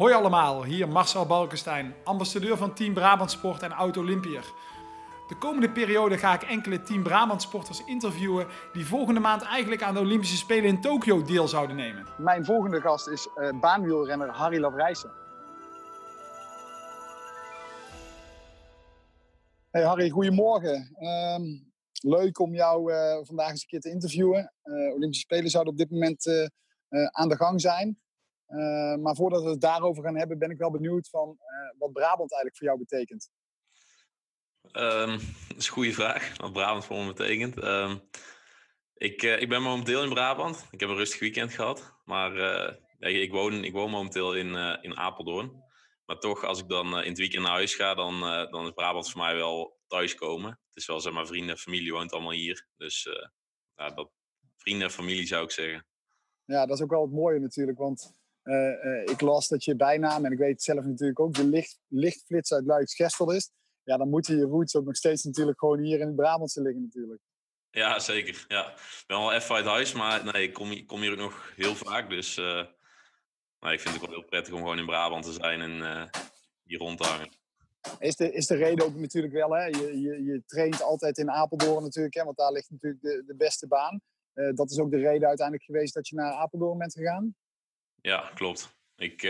Hoi allemaal, hier Marcel Balkenstein, ambassadeur van Team Brabant Sport en Auto Olympier. De komende periode ga ik enkele Team Brabant sporters interviewen die volgende maand eigenlijk aan de Olympische Spelen in Tokio deel zouden nemen. Mijn volgende gast is uh, baanwielrenner Harry Lavrijsen. Hey Harry, goedemorgen. Um, leuk om jou uh, vandaag eens een keer te interviewen. Uh, Olympische Spelen zouden op dit moment aan de gang zijn. Maar voordat we het daarover gaan hebben, ben ik wel benieuwd van wat Brabant eigenlijk voor jou betekent. Um, dat is een goede vraag, wat Brabant voor me betekent. Um, ik, uh, ik ben momenteel in Brabant. Ik heb een rustig weekend gehad. Maar ik, woon, ik woon momenteel in, in Apeldoorn. Maar toch, als ik dan in het weekend naar huis ga, dan, dan is Brabant voor mij wel thuiskomen. Het is wel, zeg maar, vrienden en familie woont allemaal hier. Dus ja, dat, vrienden en familie zou ik zeggen. Ja, dat is ook wel het mooie natuurlijk. Want ik las dat je bijnaam, en ik weet zelf natuurlijk ook, de licht, lichtflits uit Luiks-Gestel is ja, dan moeten je roots ook nog steeds natuurlijk gewoon hier in het Brabantse liggen natuurlijk. Ja, zeker. Ja. Ik ben wel even uit huis, maar nee, ik kom, kom hier ook nog heel vaak. Dus uh, nou, ik vind het wel heel prettig om gewoon in Brabant te zijn en uh, hier rond te hangen. Is de, is de reden ook natuurlijk wel, hè? Je, je, je traint altijd in Apeldoorn natuurlijk, hè? want daar ligt natuurlijk de, de beste baan. Uh, dat is ook de reden uiteindelijk geweest dat je naar Apeldoorn bent gegaan? Ja, klopt. Ik,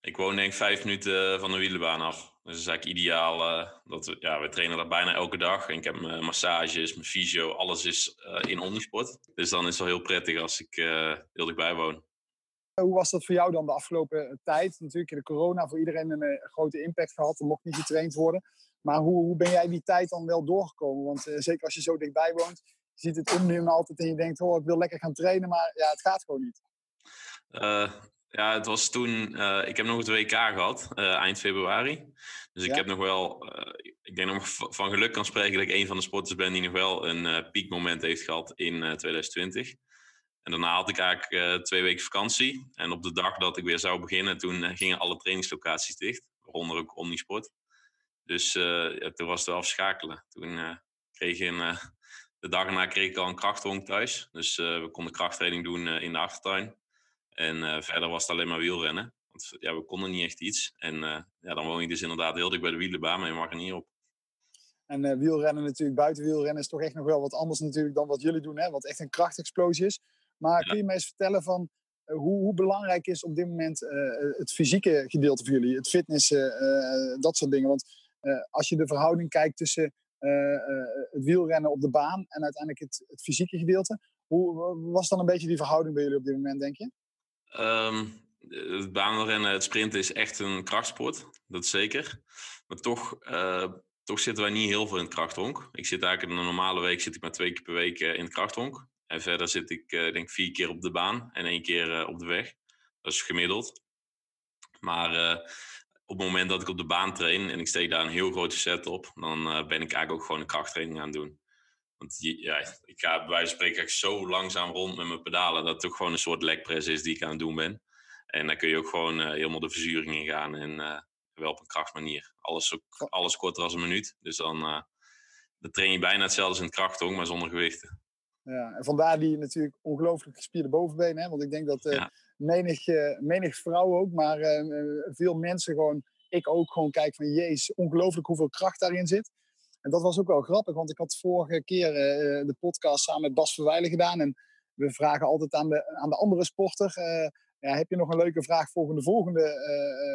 ik woon denk ik vijf minuten van de wielenbaan af. Dus dat is eigenlijk ideaal. Uh, dat we, ja, we trainen daar bijna elke dag. En ik heb mijn massages, mijn fysio, alles is in Omnisport. Dus dan is het wel heel prettig als ik heel dichtbij woon. Hoe was dat voor jou dan de afgelopen tijd? Natuurlijk de corona voor iedereen een grote impact gehad. Er mocht niet getraind worden. Maar hoe, hoe ben jij die tijd dan wel doorgekomen? Want zeker als je zo dichtbij woont, je ziet het omnieuw altijd en je denkt, oh, ik wil lekker gaan trainen, maar ja, het gaat gewoon niet. Ja, het was toen. Uh, ik heb nog het WK gehad, uh, eind februari. Dus ik heb nog wel. Uh, ik denk nog van geluk kan spreken dat ik een van de sporters ben die nog wel een piekmoment heeft gehad in 2020. En daarna had ik eigenlijk twee weken vakantie. En op de dag dat ik weer zou beginnen, toen gingen alle trainingslocaties dicht. Waaronder ook Omnisport. Dus ja, toen was het wel afschakelen. Toen kreeg ik een, de dag erna kreeg ik al een krachthonk thuis. Dus we konden krachttraining doen in de achtertuin. En uh, verder was het alleen maar wielrennen. Want ja, we konden niet echt iets. En uh, ja, dan woon je dus inderdaad heel dik bij de wielenbaan, maar je mag er niet op. En uh, wielrennen natuurlijk, buiten wielrennen is toch echt nog wel wat anders natuurlijk dan wat jullie doen. Hè? Wat echt een krachtexplosie is. Maar ja. kun je me eens vertellen van hoe, hoe, belangrijk is op dit moment het fysieke gedeelte voor jullie? Het fitness, dat soort dingen. Want als je de verhouding kijkt tussen het wielrennen op de baan en uiteindelijk het, het fysieke gedeelte. Hoe was dan een beetje die verhouding bij jullie op dit moment, denk je? Um, het baanrennen, het sprinten is echt een krachtsport. Dat zeker. Maar toch, uh, toch zitten wij niet heel veel in het krachthonk. Ik zit eigenlijk in een normale week zit ik maar twee keer per week uh, in het krachthonk. En verder zit ik uh, denk vier keer op de baan en één keer op de weg. Dat is gemiddeld. Maar op het moment dat ik op de baan train en ik steek daar een heel grote set op, dan ben ik eigenlijk ook gewoon een krachttraining aan het doen. Want ja, ik ga bij wijze van spreken zo langzaam rond met mijn pedalen dat het ook gewoon een soort legpress is die ik aan het doen ben. En dan kun je ook gewoon uh, helemaal de verzuring ingaan en uh, wel op een krachtmanier. Alles, ook, alles korter dan een minuut. Dus dan, uh, dan train je bijna hetzelfde als in het krachthong, maar zonder gewichten. Ja, en vandaar die natuurlijk ongelooflijk gespierde bovenbenen. Hè? Want ik denk dat ja. menig, menig vrouw ook, maar veel mensen gewoon, ik ook gewoon kijk van jezus, ongelooflijk hoeveel kracht daarin zit. En dat was ook wel grappig, want ik had vorige keer uh, de podcast samen met Bas Verwijlen gedaan. En we vragen altijd aan de, aan de andere sporter: uh, ja, heb je nog een leuke vraag voor de volgende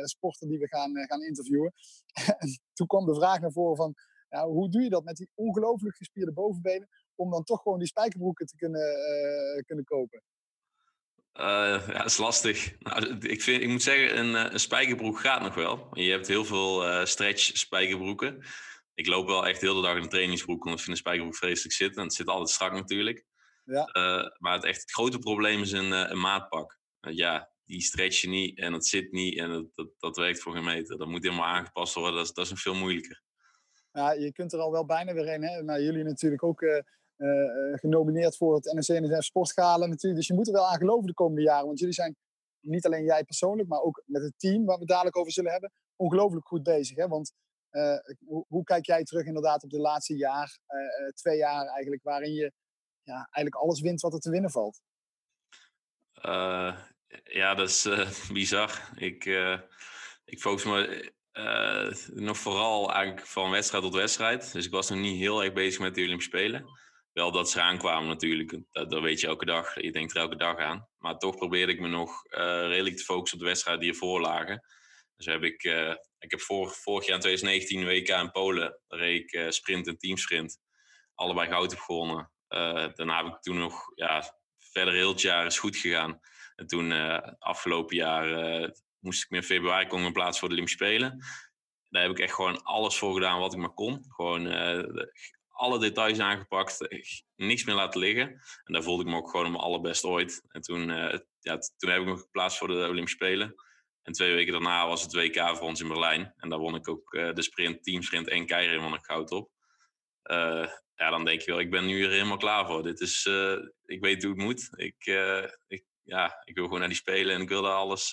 sporter die we gaan, gaan interviewen? en toen kwam de vraag naar voren van: hoe doe je dat met die ongelooflijk gespierde bovenbenen om dan toch gewoon die spijkerbroeken te kunnen, kunnen kopen? Ja, dat is lastig. Nou, ik, vind, ik moet zeggen, een, een spijkerbroek gaat nog wel. Je hebt heel veel stretch spijkerbroeken ik loop wel echt heel de dag in de trainingsbroek, want ik vind de spijkerbroek vreselijk zitten. En het zit altijd strak natuurlijk. Ja. Uh, maar het, echt, het grote probleem is een, uh, een maatpak. Uh, ja, die stretch je niet en het zit niet en dat, dat, dat werkt voor geen meter. Dat moet helemaal aangepast worden, dat is, dat is een veel moeilijker. Ja, je kunt er al wel bijna weer een. Hè? Nou, jullie natuurlijk ook genomineerd voor het NRC-NSF Sportgala natuurlijk. Dus je moet er wel aan geloven de komende jaren. Want jullie zijn, niet alleen jij persoonlijk, maar ook met het team waar we het dadelijk over zullen hebben, ongelooflijk goed bezig. Hè? Want hoe, hoe, kijk jij terug inderdaad op de laatste jaar, uh, twee jaar eigenlijk, waarin je ja, eigenlijk alles wint wat er te winnen valt? Ja, dat is bizar. Ik, ik focus me nog vooral eigenlijk van wedstrijd tot wedstrijd. Dus ik was nog niet heel erg bezig met de Olympische Spelen. Wel dat ze aankwamen natuurlijk, dat, dat, weet je elke dag. Je denkt er elke dag aan. Maar toch probeerde ik me nog redelijk te focussen op de wedstrijden die ervoor lagen. Dus heb ik, ik heb vorig, vorig jaar in 2019 WK in Polen, reed ik uh, sprint en teamsprint. Allebei goud heb gewonnen. Uh, daarna heb ik toen nog, ja, verder heel het jaar is goed gegaan. En toen afgelopen jaar moest ik me in februari komen plaats voor de Olympische Spelen. Daar heb ik echt gewoon alles voor gedaan wat ik maar kon. Gewoon alle details aangepakt, niks meer laten liggen. En daar voelde ik me ook gewoon mijn allerbest ooit. En toen, ja, toen heb ik me geplaatst voor de Olympische Spelen. En twee weken daarna was het WK voor ons in Berlijn. En daar won ik ook uh, de sprint, teamsprint en keirin won ik goud op. Uh, ja, dan denk je wel, ik ben nu er helemaal klaar voor. Dit is, uh, ik weet hoe het moet. Ik, ik, ja, ik wil gewoon naar die spelen en ik wil daar alles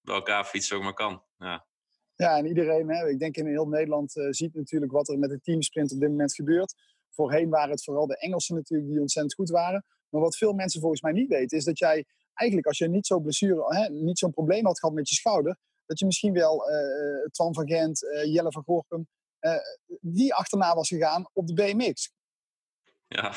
bij elkaar fietsen ook maar kan. Ja. Ja, en iedereen, hè, ik denk in heel Nederland, ziet natuurlijk wat er met de teamsprint op dit moment gebeurt. Voorheen waren het vooral de Engelsen natuurlijk die ontzettend goed waren. Maar wat veel mensen volgens mij niet weten, is dat jij eigenlijk als je niet zo'n blessure, hè, niet zo'n probleem had gehad met je schouder, dat je misschien wel uh, van Gent, uh, Jelle van Gorkum, die achterna was gegaan op de BMX. Ja,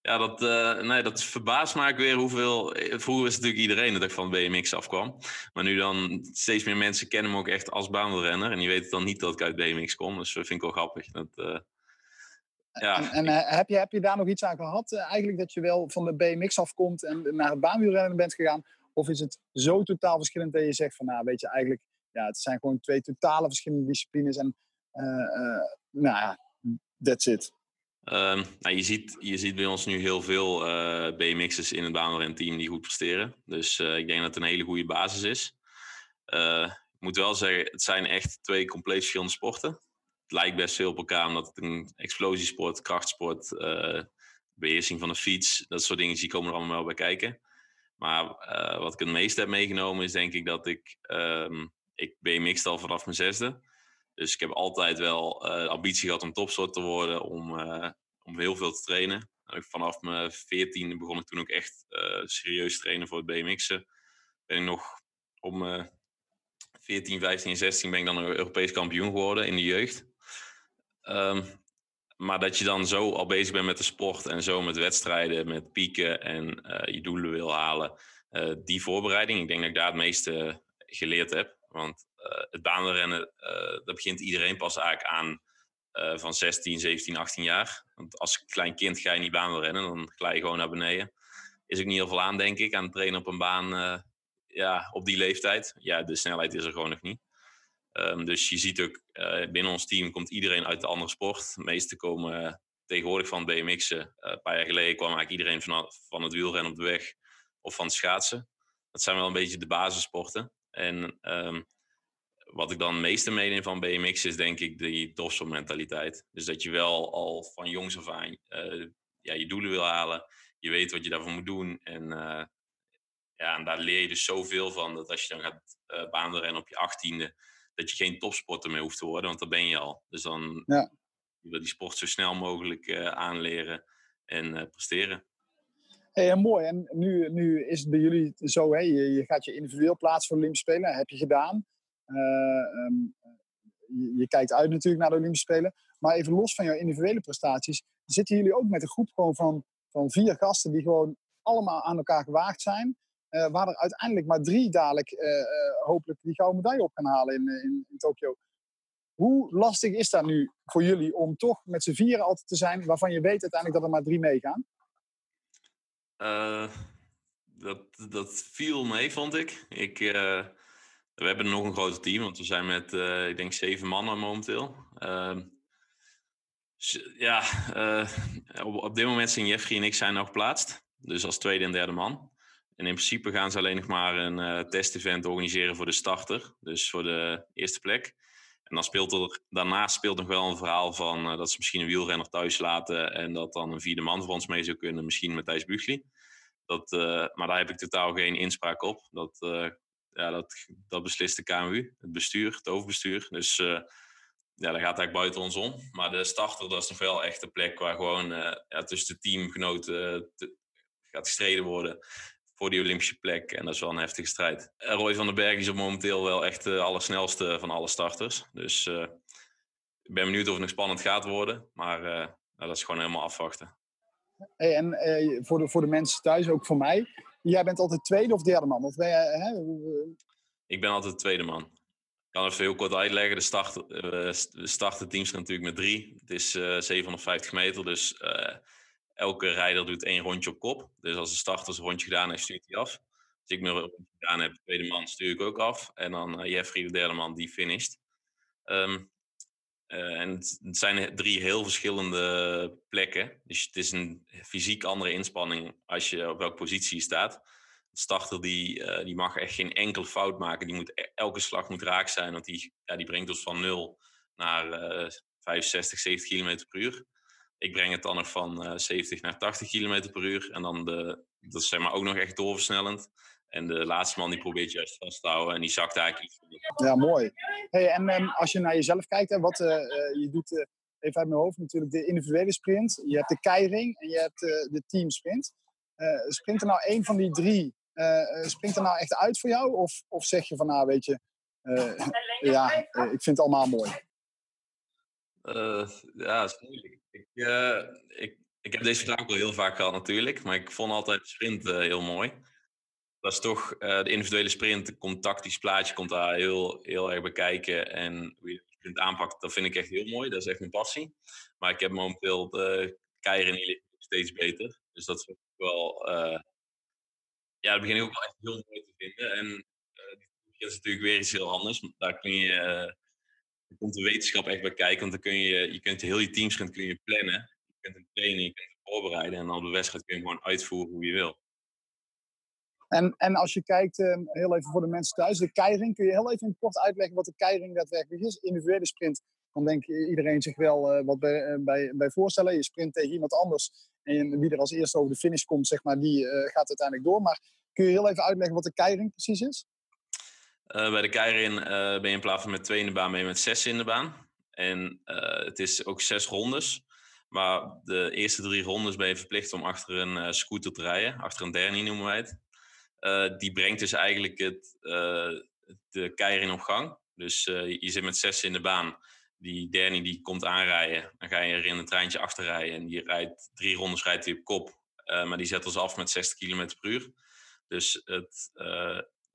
ja dat, nee, dat verbaast me weer hoeveel... Vroeger was natuurlijk iedereen dat ik van BMX afkwam. Maar nu dan steeds meer mensen kennen me ook echt als baanrenner. En die weten dan niet dat ik uit BMX kom. Dus dat vind ik wel grappig. Dat, ja. En, en heb, je, heb je daar nog iets aan gehad? eigenlijk dat je wel van de BMX afkomt en naar het baanwielrennen bent gegaan? Of is het zo totaal verschillend dat je zegt van, nou weet je, eigenlijk, ja, het zijn gewoon twee totale verschillende disciplines en, uh, nou ja, that's it. Um, nou, je, ziet, je ziet bij ons nu heel veel uh, BMX'ers in het team die goed presteren. Dus ik denk dat het een hele goede basis is. ik moet wel zeggen, het zijn echt twee compleet verschillende sporten. Lijkt best veel op elkaar, omdat het een explosiesport, krachtsport, beheersing van de fiets, dat soort dingen, die komen er allemaal wel bij kijken. Maar uh, wat ik het meest heb meegenomen is denk ik dat ik, um, ik BMX al vanaf mijn zesde. Dus ik heb altijd wel uh, ambitie gehad om topsoort te worden, om, om heel veel te trainen. Vanaf mijn veertiende begon ik toen ook echt serieus trainen voor het BMX'en. Ben ik nog om 14, 15 en 16 ben ik dan Europees kampioen geworden in de jeugd. Um, maar dat je dan zo al bezig bent met de sport en zo met wedstrijden, met pieken en uh, je doelen wil halen. Uh, die voorbereiding, ik denk dat ik daar het meeste geleerd heb. Want uh, het baanrennen, dat begint iedereen pas eigenlijk aan van 16, 17, 18 jaar. Want als klein kind ga je niet baanrennen, dan glij je gewoon naar beneden. Is ook niet heel veel aan, denk ik, aan het trainen op een baan ja, op die leeftijd. Ja, de snelheid is er gewoon nog niet. Um, dus je ziet ook, uh, binnen ons team komt iedereen uit de andere sport. De meesten komen uh, tegenwoordig van BMX'en. Uh, een paar jaar geleden kwam eigenlijk iedereen van, van het wielrennen op de weg of van het schaatsen. Dat zijn wel een beetje de basissporten. En um, wat ik dan het meeste meeneem van BMX is denk ik die mentaliteit. Dus dat je wel al van jongs af aan ja, je doelen wil halen. Je weet wat je daarvoor moet doen. En, ja, en daar leer je dus zoveel van. Dat als je dan gaat uh, baanrennen op je achttiende dat je geen topsporter meer hoeft te worden, want dat ben je al. Dus dan ja. je wil die sport zo snel mogelijk uh, aanleren en uh, presteren. Hey, mooi. En nu, nu is het bij jullie zo, hè? Je, je gaat je individueel plaatsen voor de Olympische Spelen. Dat heb je gedaan. Uh, um, je, je, kijkt uit natuurlijk naar de Olympische Spelen. Maar even los van jouw individuele prestaties, zitten jullie ook met een groep gewoon van, van vier gasten die gewoon allemaal aan elkaar gewaagd zijn. Uh, waar er uiteindelijk maar drie dadelijk uh, hopelijk die gouden medaille op gaan halen in, in, in Tokio. Hoe lastig is dat nu voor jullie om toch met z'n vieren altijd te zijn, waarvan je weet uiteindelijk dat er maar drie meegaan? dat, dat viel mee, vond ik. ik we hebben nog een groot team, want we zijn met, ik denk, zeven mannen momenteel. Ehm, ja, op, op, dit moment zijn Jeffrey en ik zijn nog geplaatst. Dus als tweede en derde man. En in principe gaan ze alleen nog maar een uh, test-event organiseren voor de starter. Dus voor de eerste plek. En dan speelt er, daarnaast speelt nog wel een verhaal van uh, dat ze misschien een wielrenner thuis laten. En dat dan een vierde man voor ons mee zou kunnen. Misschien Matthijs Bugli. Dat, uh, maar daar heb ik totaal geen inspraak op. Dat, ja, dat, dat beslist de KMU, het bestuur, het overbestuur. Dus ja, dat gaat eigenlijk buiten ons om. Maar de starter, dat is nog wel echt een plek waar gewoon ja, tussen de teamgenoten te, gaat gestreden worden voor die Olympische plek. En dat is wel een heftige strijd. Roy van den Berg is op momenteel wel echt de allersnelste van alle starters. Dus ik ben benieuwd of het nog spannend gaat worden. Maar nou, dat is gewoon helemaal afwachten. Hey, en voor, de, voor de mensen thuis, ook voor mij. Jij bent altijd tweede of derde man? Of ben jij, hè? Ik ben altijd tweede man. Ik kan even heel kort uitleggen. De, start, de starten teams natuurlijk met drie. Het is 750 meter, dus elke rijder doet één rondje op kop. Dus als de starters een rondje gedaan heeft, stuurt hij af. Als ik mijn rondje gedaan heb, de tweede man, stuur ik ook af. En dan uh, Jeffrey, de derde man, die finisht. Um, uh, en het zijn drie heel verschillende plekken. Dus het is een fysiek andere inspanning als je op welke positie je staat. De starter die, uh, die mag echt geen enkele fout maken. Die moet, e-, elke slag moet raak zijn, want die, ja, die brengt ons van 0 naar 65, 70 km per uur. Ik breng het dan nog van uh, eh, 70 naar 80 km per uur. En dan de, dat is zeg maar ook nog echt doorversnellend. En de laatste man die probeert juist vast te houden en die zakt eigenlijk. Ja, mooi. Hey, en um, als je naar jezelf kijkt, hè, wat, uh, je doet uh, even uit mijn hoofd natuurlijk de individuele sprint. Je hebt de keiring en je hebt de teamsprint. sprint er nou één van die drie, springt er nou echt uit voor jou? Of, of zeg je van nou weet je, ja, ik vind het allemaal mooi? ja, dat is moeilijk. Ik, uh, ik, ik heb deze vraag al heel vaak gehad natuurlijk, maar ik vond altijd sprint uh, heel mooi. Dat is toch uh, de individuele sprint, een tactisch plaatje komt daar heel, heel erg bij kijken. En hoe je de sprint aanpakt, dat vind ik echt heel mooi. Dat is echt mijn passie. Maar ik heb momenteel de keieren steeds beter. Dus dat vind ik wel... ja, dat begin ik ook wel echt heel mooi te vinden. En is natuurlijk weer iets heel anders. Daar kun je komt de wetenschap echt bij kijken. Want dan kun je, je kunt heel je teamsprint kun je plannen. Je kunt hem trainen, je kunt hem voorbereiden. En dan op de wedstrijd kun je gewoon uitvoeren hoe je wil. En, en als je kijkt, ehm, heel even voor de mensen thuis, de keiring. Kun je heel even kort uitleggen wat de keiring daadwerkelijk is? Individuele sprint, dan denk iedereen zich wel uh, wat bij, uh, bij, bij, voorstellen. Je sprint tegen iemand anders. En wie er als eerste over de finish komt, zeg maar, die uh, gaat uiteindelijk door. Maar kun je heel even uitleggen wat de keiring precies is? Uh, bij de Keirin uh, ben je in plaats van met twee in de baan, ben je met zes in de baan. En uh, het is ook zes rondes. Maar de eerste drie rondes ben je verplicht om achter een scooter te rijden. Achter een dernie noemen wij het. die brengt dus eigenlijk het, de Keirin op gang. Dus je zit met zes in de baan. Die dernie die komt aanrijden. Dan ga je er in een treintje achter rijden. En die rijdt drie rondes rijdt hij op kop. maar die zet ons af met 60 km per uur. Dus het,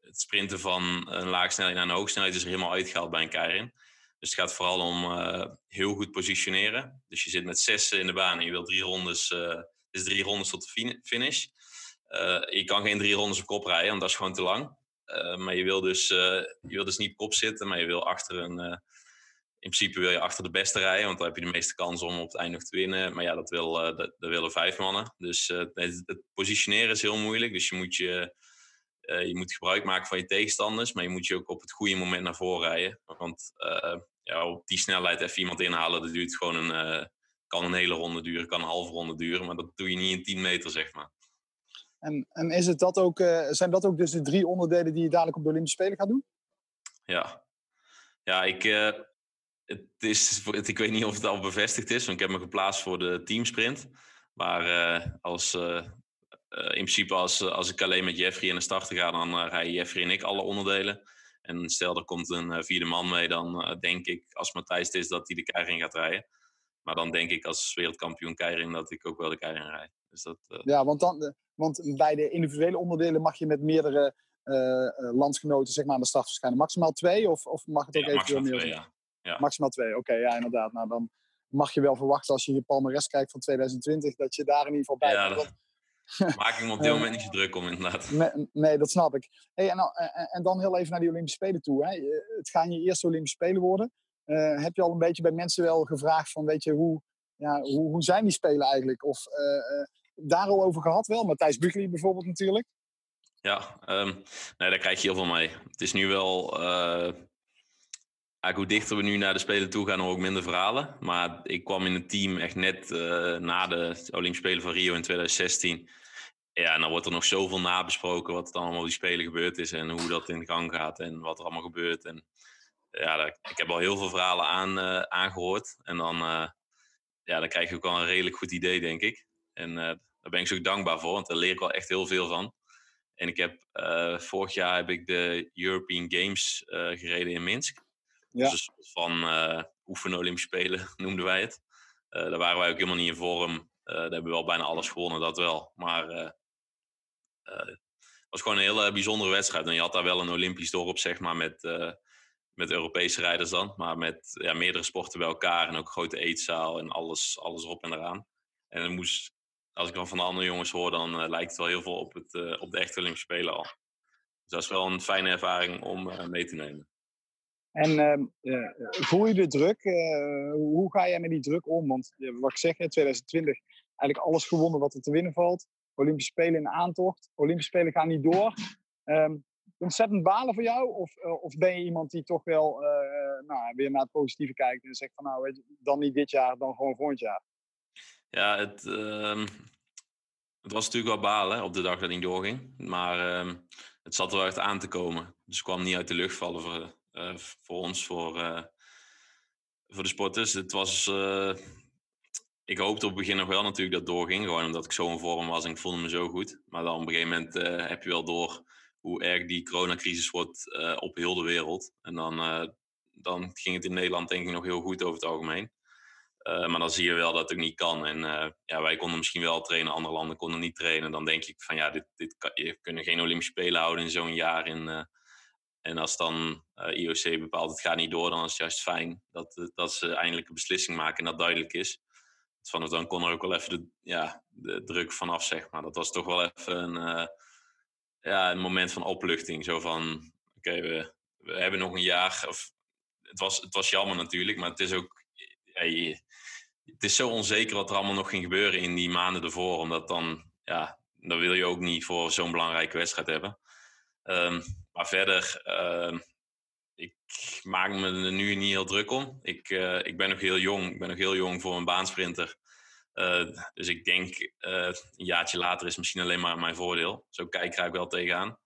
het sprinten van een laag snelheid naar een hoog snelheid is er helemaal uitgehaald bij een keirin. Dus het gaat vooral om uh, heel goed positioneren. Dus je zit met zes in de baan en je wil drie rondes, uh, is drie rondes tot de finish. Je kan geen drie rondes op kop rijden, want dat is gewoon te lang. maar je wil, dus, je wil dus niet op kop zitten, maar je wil achter een. in principe wil je achter de beste rijden, want dan heb je de meeste kans om op het einde nog te winnen. Maar ja, dat, wil, dat, willen vijf mannen. Dus het positioneren is heel moeilijk. Dus je moet je uh, je moet gebruik maken van je tegenstanders, maar je moet je ook op het goede moment naar voren rijden. Want uh, ja, op die snelheid even iemand inhalen, dat duurt gewoon een, uh, kan een hele ronde duren, kan een halve ronde duren, maar dat doe je niet in 10 meter, zeg maar. En, en is het dat ook, zijn dat ook dus de drie onderdelen die je dadelijk op de Olympische Spelen gaat doen? Ja, ja ik, het is, ik weet niet of het al bevestigd is, want ik heb me geplaatst voor de teamsprint. Maar als uh, in principe als, als ik alleen met Jeffrey in de starten ga, dan uh, rijden Jeffrey en ik alle onderdelen. En stel er komt een uh, vierde man mee, dan denk ik als Matthijs het is dat hij de keiring gaat rijden. Maar dan denk ik als wereldkampioen keiring dat ik ook wel de keiring rijd. Dus dat, ja, want, dan, want bij de individuele onderdelen mag je met meerdere landsgenoten zeg maar, aan de start verschijnen. Maximaal twee of, of mag het ook ja, eventueel meer twee, ja. ja. Maximaal twee, oké, ja inderdaad. Nou, dan mag je wel verwachten als je je palmares kijkt van 2020 dat je daar in ieder geval bij ja, bent. Maak ik me op dit moment niet zo druk om, inderdaad. Nee, nee dat snap ik. Hey, en, en, dan heel even naar die Olympische Spelen toe. Hè. Het gaan je eerste Olympische Spelen worden. Uh, heb je al een beetje bij mensen wel gevraagd van, weet je, hoe, ja, hoe, hoe zijn die Spelen eigenlijk? Of uh, daar al over gehad wel? Matthijs Bugli bijvoorbeeld natuurlijk. Ja, um, nee, daar krijg je heel veel mee. Het is nu wel hoe dichter we nu naar de Spelen toe gaan, hoor minder verhalen. Maar ik kwam in het team echt net uh, na de Olympische Spelen van Rio in 2016. Ja, en dan wordt er nog zoveel nabesproken wat er allemaal op die Spelen gebeurd is. En hoe dat in gang gaat en wat er allemaal gebeurt. En ja, ik heb al heel veel verhalen aan, uh, aangehoord. En dan, uh, ja, dan krijg je ook wel een redelijk goed idee, denk ik. En daar ben ik zo dankbaar voor, want daar leer ik wel echt heel veel van. En ik heb, vorig jaar heb ik de European Games gereden in Minsk. Ja. Dus een soort van oefenen Olympische Spelen noemden wij het. daar waren wij ook helemaal niet in vorm. daar hebben we wel bijna alles gewonnen, dat wel. Maar het was gewoon een hele bijzondere wedstrijd. En je had daar wel een Olympisch dorp, zeg maar, met, uh, met Europese rijders dan. Maar met ja, meerdere sporten bij elkaar en ook een grote eetzaal en alles, alles erop en eraan. En moest, als ik dan van de andere jongens hoor, dan uh, lijkt het wel heel veel op, het, uh, op de echte Olympische Spelen al. Dus dat is wel een fijne ervaring om mee te nemen. En ehm, voel je de druk? hoe ga jij met die druk om? Want wat ik zeg, in 2020 eigenlijk alles gewonnen wat er te winnen valt. Olympische Spelen in aantocht. Olympische Spelen gaan niet door. Um, ontzettend balen voor jou? Of, uh, of ben je iemand die toch wel nou, weer naar het positieve kijkt en zegt van nou, weet dan niet dit jaar, dan gewoon volgend jaar? Ja, het, uh, het was natuurlijk wel balen op de dag dat hij doorging. Maar ehm, het zat er wel echt aan te komen. Dus het kwam niet uit de lucht vallen voor, uh, voor ons, voor, voor de sporters. Het was ik hoopte op het begin nog wel natuurlijk dat het doorging. Gewoon omdat ik zo in vorm was en ik voelde me zo goed. Maar dan op een gegeven moment heb je wel door hoe erg die coronacrisis wordt op heel de wereld. En dan, dan ging het in Nederland denk ik nog heel goed over het algemeen. maar dan zie je wel dat het niet kan. En ja, wij konden misschien wel trainen, andere landen konden niet trainen. Dan denk ik van ja, dit, dit kan, je kunnen geen Olympische Spelen houden in zo'n jaar. In, en als dan IOC bepaalt het gaat niet door, dan is het juist fijn dat, dat ze eindelijk een beslissing maken en dat duidelijk is vanaf dan kon er ook wel even de, ja, de druk vanaf, zeg maar. Dat was toch wel even een, uh, ja, een moment van opluchting. Zo van, oké, we, we hebben nog een jaar. Of, het, was, het was jammer natuurlijk, maar het is ook... Het is zo onzeker wat er allemaal nog ging gebeuren in die maanden ervoor. Omdat dan, ja, dan wil je ook niet voor zo'n belangrijke wedstrijd hebben. Um, maar verder, uh, ik maak me er nu niet heel druk om. Ik, uh, ik ben nog heel jong. Ik ben nog heel jong voor een baansprinter. Uh, dus ik denk, uh, een jaartje later is misschien alleen maar mijn voordeel. Zo kijk ik wel tegenaan.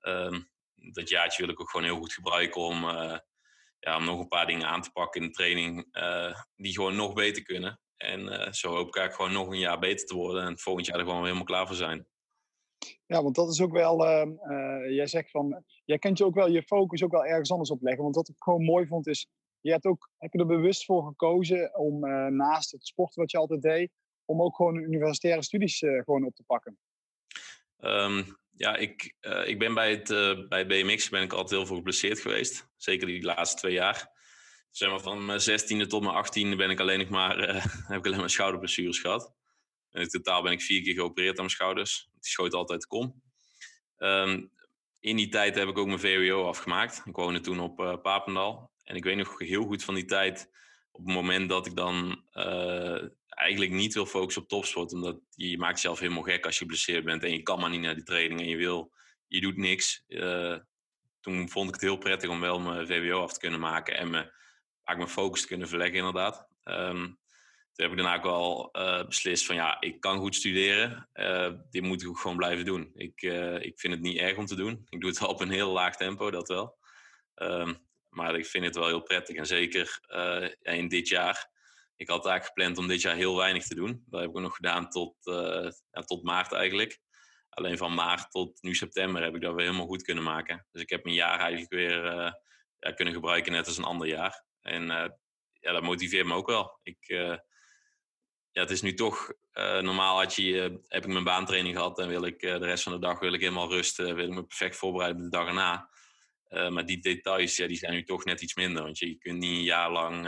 Ehm, dat jaartje wil ik ook gewoon heel goed gebruiken om, ja, om nog een paar dingen aan te pakken in de training die gewoon nog beter kunnen. En zo hoop ik eigenlijk gewoon nog een jaar beter te worden en volgend jaar er gewoon helemaal klaar voor zijn. Ja, want dat is ook wel, uh, jij zegt van, jij kent je ook wel je focus ook wel ergens anders op leggen. Want wat ik gewoon mooi vond is, je hebt, ook, heb je er bewust voor gekozen om uh, naast het sporten wat je altijd deed, om ook gewoon universitaire studies uh, gewoon op te pakken? Um, ja, ik, ik ben bij het bij BMX ben ik altijd heel veel geblesseerd geweest. Zeker die laatste twee jaar. Zeg maar van mijn zestiende tot mijn achttiende ben ik alleen nog maar, heb ik alleen maar schouderblessures gehad. In totaal ben ik vier keer geopereerd aan mijn schouders. Die schoot altijd kom. Um, in die tijd heb ik ook mijn VWO afgemaakt. Ik woonde toen op uh, Papendal. En ik weet nog heel goed van die tijd, op het moment dat ik dan uh, eigenlijk niet wil focussen op topsport. Omdat je maakt jezelf helemaal gek als je geblesseerd bent en je kan maar niet naar die training en je wil, je doet niks. Uh, toen vond ik het heel prettig om wel mijn VWO af te kunnen maken en me, mijn focus te kunnen verleggen inderdaad. Um, toen heb ik daarna ook wel uh, beslist van ja, ik kan goed studeren. Uh, dit moet ik ook gewoon blijven doen. Ik, uh, ik vind het niet erg om te doen. Ik doe het wel op een heel laag tempo, dat wel. Um, maar ik vind het wel heel prettig. En zeker in dit jaar. Ik had eigenlijk gepland om dit jaar heel weinig te doen. Dat heb ik nog gedaan tot, ja, tot maart eigenlijk. Alleen van maart tot nu september heb ik dat weer helemaal goed kunnen maken. Dus ik heb mijn jaar eigenlijk weer ja, kunnen gebruiken net als een ander jaar. En ja, dat motiveert me ook wel. Ik, ja, het is nu toch, uh, normaal had je, uh, heb ik mijn baantraining gehad en wil ik uh, de rest van de dag wil ik helemaal rusten, wil ik me perfect voorbereiden op de dag erna. maar die details, ja, die zijn nu toch net iets minder, want je, kunt niet een jaar lang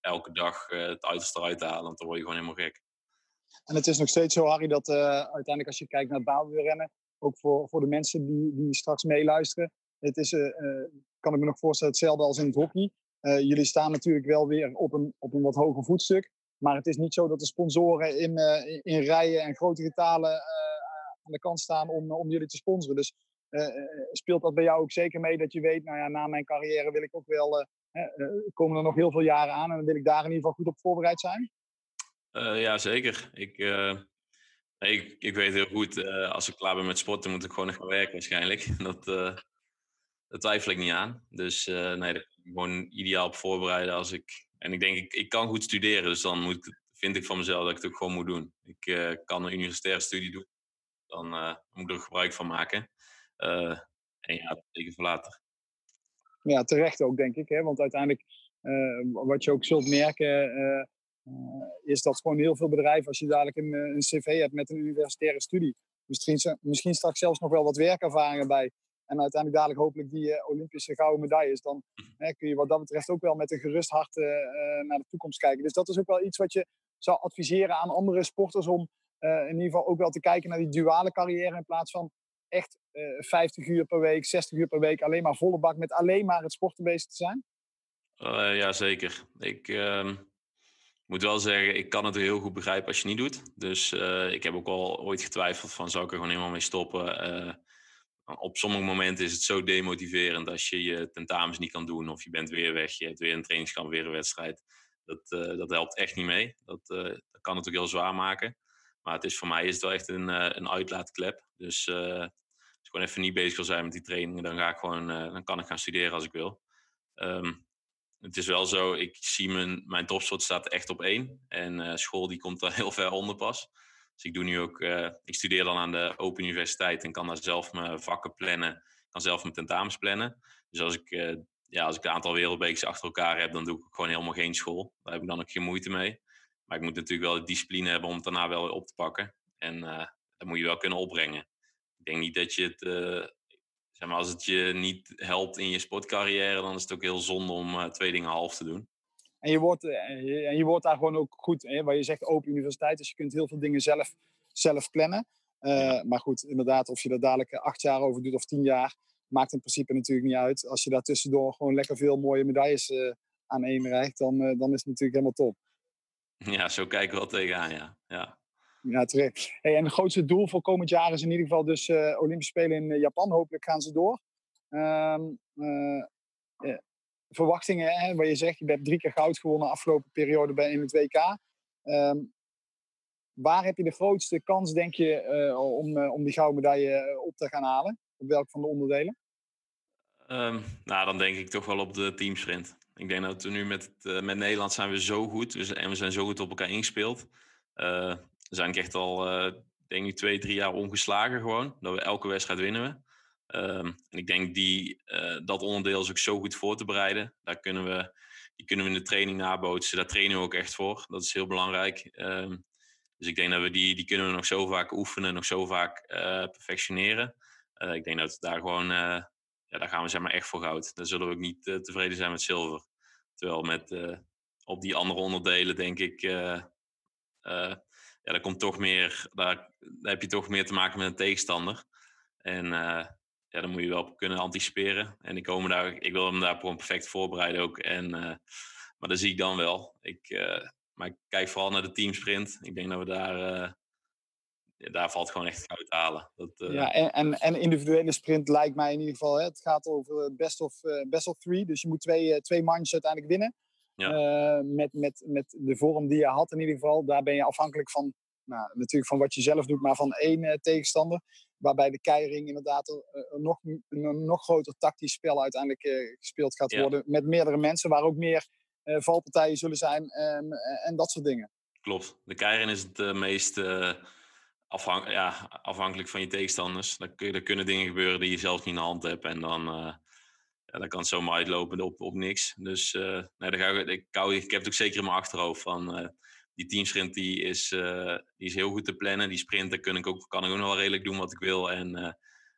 elke dag het uiterste eruit halen, want dan word je gewoon helemaal gek. En het is nog steeds zo, Harry, dat uiteindelijk als je kijkt naar het rennen, ook voor, voor de mensen die, die straks meeluisteren, het is, kan ik me nog voorstellen, hetzelfde als in het hockey. jullie staan natuurlijk wel weer op een, op een wat hoger voetstuk. Maar het is niet zo dat de sponsoren in, uh, in rijen en grote getalen uh, aan de kant staan om, om jullie te sponsoren. Dus uh, speelt dat bij jou ook zeker mee dat je weet, nou ja, na mijn carrière wil ik ook wel, komen er nog heel veel jaren aan en dan wil ik daar in ieder geval goed op voorbereid zijn? ja, zeker. Ik, ik, ik weet heel goed, als ik klaar ben met sporten moet ik gewoon nog gaan werken waarschijnlijk. Dat, dat twijfel ik niet aan. Dus nee, daar gewoon ideaal op voorbereiden als ik en ik denk, ik, ik kan goed studeren, dus dan moet ik, vind ik van mezelf dat ik het ook gewoon moet doen. Ik uh, kan een universitaire studie doen, dan uh, moet ik er gebruik van maken. en ja, tegen voor later. Ja, terecht ook, denk ik. Hè? Want uiteindelijk, wat je ook zult merken, is dat gewoon heel veel bedrijven, als je dadelijk een, een cv hebt met een universitaire studie, misschien, misschien straks zelfs nog wel wat werkervaringen bij. En uiteindelijk dadelijk hopelijk die uh, Olympische gouden medailles. Dan hè, kun je wat dat betreft ook wel met een gerust hart uh, naar de toekomst kijken. Dus dat is ook wel iets wat je zou adviseren aan andere sporters. Om uh, in ieder geval ook wel te kijken naar die duale carrière. In plaats van echt 50 uur per week, 60 uur per week. Alleen maar volle bak met alleen maar het sporten bezig te zijn. ja, zeker. Ik ehm, moet wel zeggen, ik kan het heel goed begrijpen als je niet doet. Dus ik heb ook al ooit getwijfeld van zou ik er gewoon helemaal mee stoppen op sommige momenten is het zo demotiverend als je je tentamens niet kan doen of je bent weer weg, je hebt weer een trainingskamp, weer een wedstrijd. Dat, uh, dat helpt echt niet mee. Dat, uh, dat kan ook heel zwaar maken. Maar het is, voor mij is het wel echt een, uh, een uitlaatklep. Dus als ik gewoon even niet bezig wil zijn met die trainingen, dan, ga ik gewoon, dan kan ik gaan studeren als ik wil. Um, het is wel zo, ik zie mijn, mijn topsport staat echt op één. En school die komt er heel ver onder pas. Dus ik doe nu ook, uh, ik studeer dan aan de Open Universiteit en kan daar zelf mijn vakken plannen, kan zelf mijn tentamens plannen. Dus als ik, uh, ja, als ik een aantal wereldbekers achter elkaar heb, dan doe ik gewoon helemaal geen school. Daar heb ik dan ook geen moeite mee. Maar ik moet natuurlijk wel de discipline hebben om het daarna wel op te pakken. En uh, dat moet je wel kunnen opbrengen. Ik denk niet dat je het, zeg maar, als het je niet helpt in je sportcarrière, dan is het ook heel zonde om twee dingen half te doen. En je wordt, eh, en je wordt daar gewoon ook goed, hè, waar je zegt open universiteit, dus je kunt heel veel dingen zelf, zelf plannen. Uh, maar goed, inderdaad, of je dat dadelijk acht jaar over doet of tien jaar, maakt in principe natuurlijk niet uit. Als je daar tussendoor gewoon lekker veel mooie medailles uh, aan één rijgt, dan, uh, dan is het natuurlijk helemaal top. Ja, zo kijken we wel tegenaan, ja. Ja, ja terecht. Hey, en het grootste doel voor komend jaar is in ieder geval dus Olympische Spelen in Japan. Hopelijk gaan ze door. Um, verwachtingen, waar je zegt, je hebt drie keer goud gewonnen afgelopen periode bij in het WK. Um, waar heb je de grootste kans, denk je, uh, om, uh, om die gouden medaille eh, op te gaan halen? Op welk van de onderdelen? Um, nou, dan denk ik toch wel op de teamsprint. Ik denk dat we nu met, met Nederland zijn we zo goed dus, en we zijn zo goed op elkaar ingespeeld. we zijn echt al, denk ik, twee, drie jaar ongeslagen gewoon. Dat we elke wedstrijd winnen we. Um, en ik denk die, uh, dat onderdeel is ook zo goed voor te bereiden. Daar kunnen we, die kunnen we in de training nabootsen. Daar trainen we ook echt voor. Dat is heel belangrijk. Um, dus ik denk dat we die, die kunnen we nog zo vaak oefenen, nog zo vaak uh, perfectioneren. Uh, ik denk dat daar gewoon, ja, daar gaan we zeg maar echt voor goud. Daar zullen we ook niet tevreden zijn met zilver. Terwijl met op die andere onderdelen denk ik, ja, daar komt toch meer, daar, daar, heb je toch meer te maken met een tegenstander. En ja, dan moet je wel kunnen anticiperen. En ik, kom daar, ik wil hem daar gewoon perfect voorbereiden ook. En, uh, maar dat zie ik dan wel. Ik, uh, maar ik kijk vooral naar de teamsprint. Ik denk dat we daar, uh, ja, daar valt gewoon echt goud halen. Dat, ja, en, en, en, individuele sprint lijkt mij in ieder geval. Hè, het gaat over best of, best of three. Dus je moet twee, twee manches uiteindelijk winnen. Ja. met, met, met de vorm die je had in ieder geval. Daar ben je afhankelijk van nou, natuurlijk van wat je zelf doet, maar van één uh, tegenstander. Waarbij de keiring inderdaad uh, nog, een nog groter tactisch spel uiteindelijk uh, gespeeld gaat ja. worden. Met meerdere mensen, waar ook meer valpartijen zullen zijn en, en dat soort dingen. Klopt. De keiring is het meest ja, afhankelijk van je tegenstanders. Kun, kunnen dingen gebeuren die je zelf niet in de hand hebt. En dan, ja, dan kan het zomaar uitlopen op, op niks. Dus nee, daar ga ik, ik, ik, ik heb het ook zeker in mijn achterhoofd van die teamsprint die is, uh, die is heel goed te plannen. Die sprint kan ik ook, kan ik ook nog wel redelijk doen wat ik wil. En uh,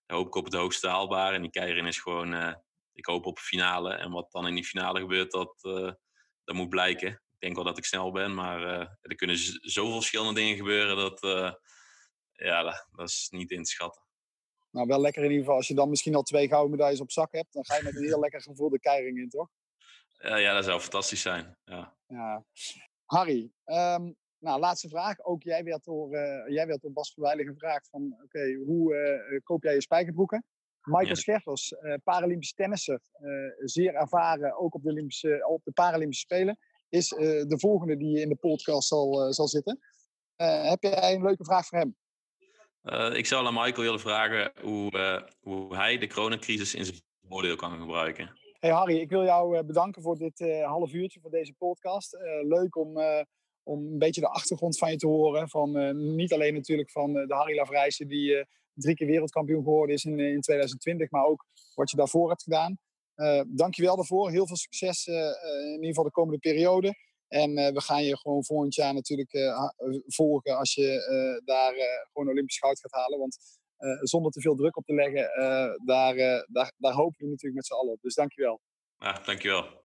daar hoop ik op het hoogste haalbaar. En die keirin is gewoon, uh, ik hoop op een finale. En wat dan in die finale gebeurt, dat, dat moet blijken. Ik denk wel dat ik snel ben, maar er kunnen zoveel verschillende dingen gebeuren. Dat, ja, dat, dat, is niet in te schatten. Nou, wel lekker in ieder geval. Als je dan misschien al twee gouden medailles op zak hebt, dan ga je met een heel lekker gevoel de keiring in, toch? ja, dat zou fantastisch zijn. Ja. ja. Harry, um, nou, laatste vraag. Ook jij werd door, uh, jij werd door Bas Verwijlen gevraagd van, oké, okay, hoe uh, koop jij je spijkerbroeken? Michael ja. Scherfers, uh, Paralympisch tennisser, zeer ervaren, ook op de, Olympische, op de Paralympische Spelen, is de volgende die in de podcast zal, zal zitten. heb jij een leuke vraag voor hem? ik zou aan Michael willen vragen hoe, hoe hij de coronacrisis in zijn voordeel kan gebruiken. Hey Harry, ik wil jou eh, bedanken voor dit uh, half uurtje, voor deze podcast. Uh, leuk om, om een beetje de achtergrond van je te horen. Van, niet alleen natuurlijk van de Harry Lavrijsen die drie keer wereldkampioen geworden is in, in 2020, maar ook wat je daarvoor hebt gedaan. Uh, dankjewel daarvoor. Heel veel succes in ieder geval de komende periode. En we gaan je gewoon volgend jaar natuurlijk volgen als je daar gewoon Olympisch goud gaat halen. Want zonder te veel druk op te leggen, daar, daar, daar hopen we natuurlijk met z'n allen op. Dus dankjewel. Ja, dankjewel.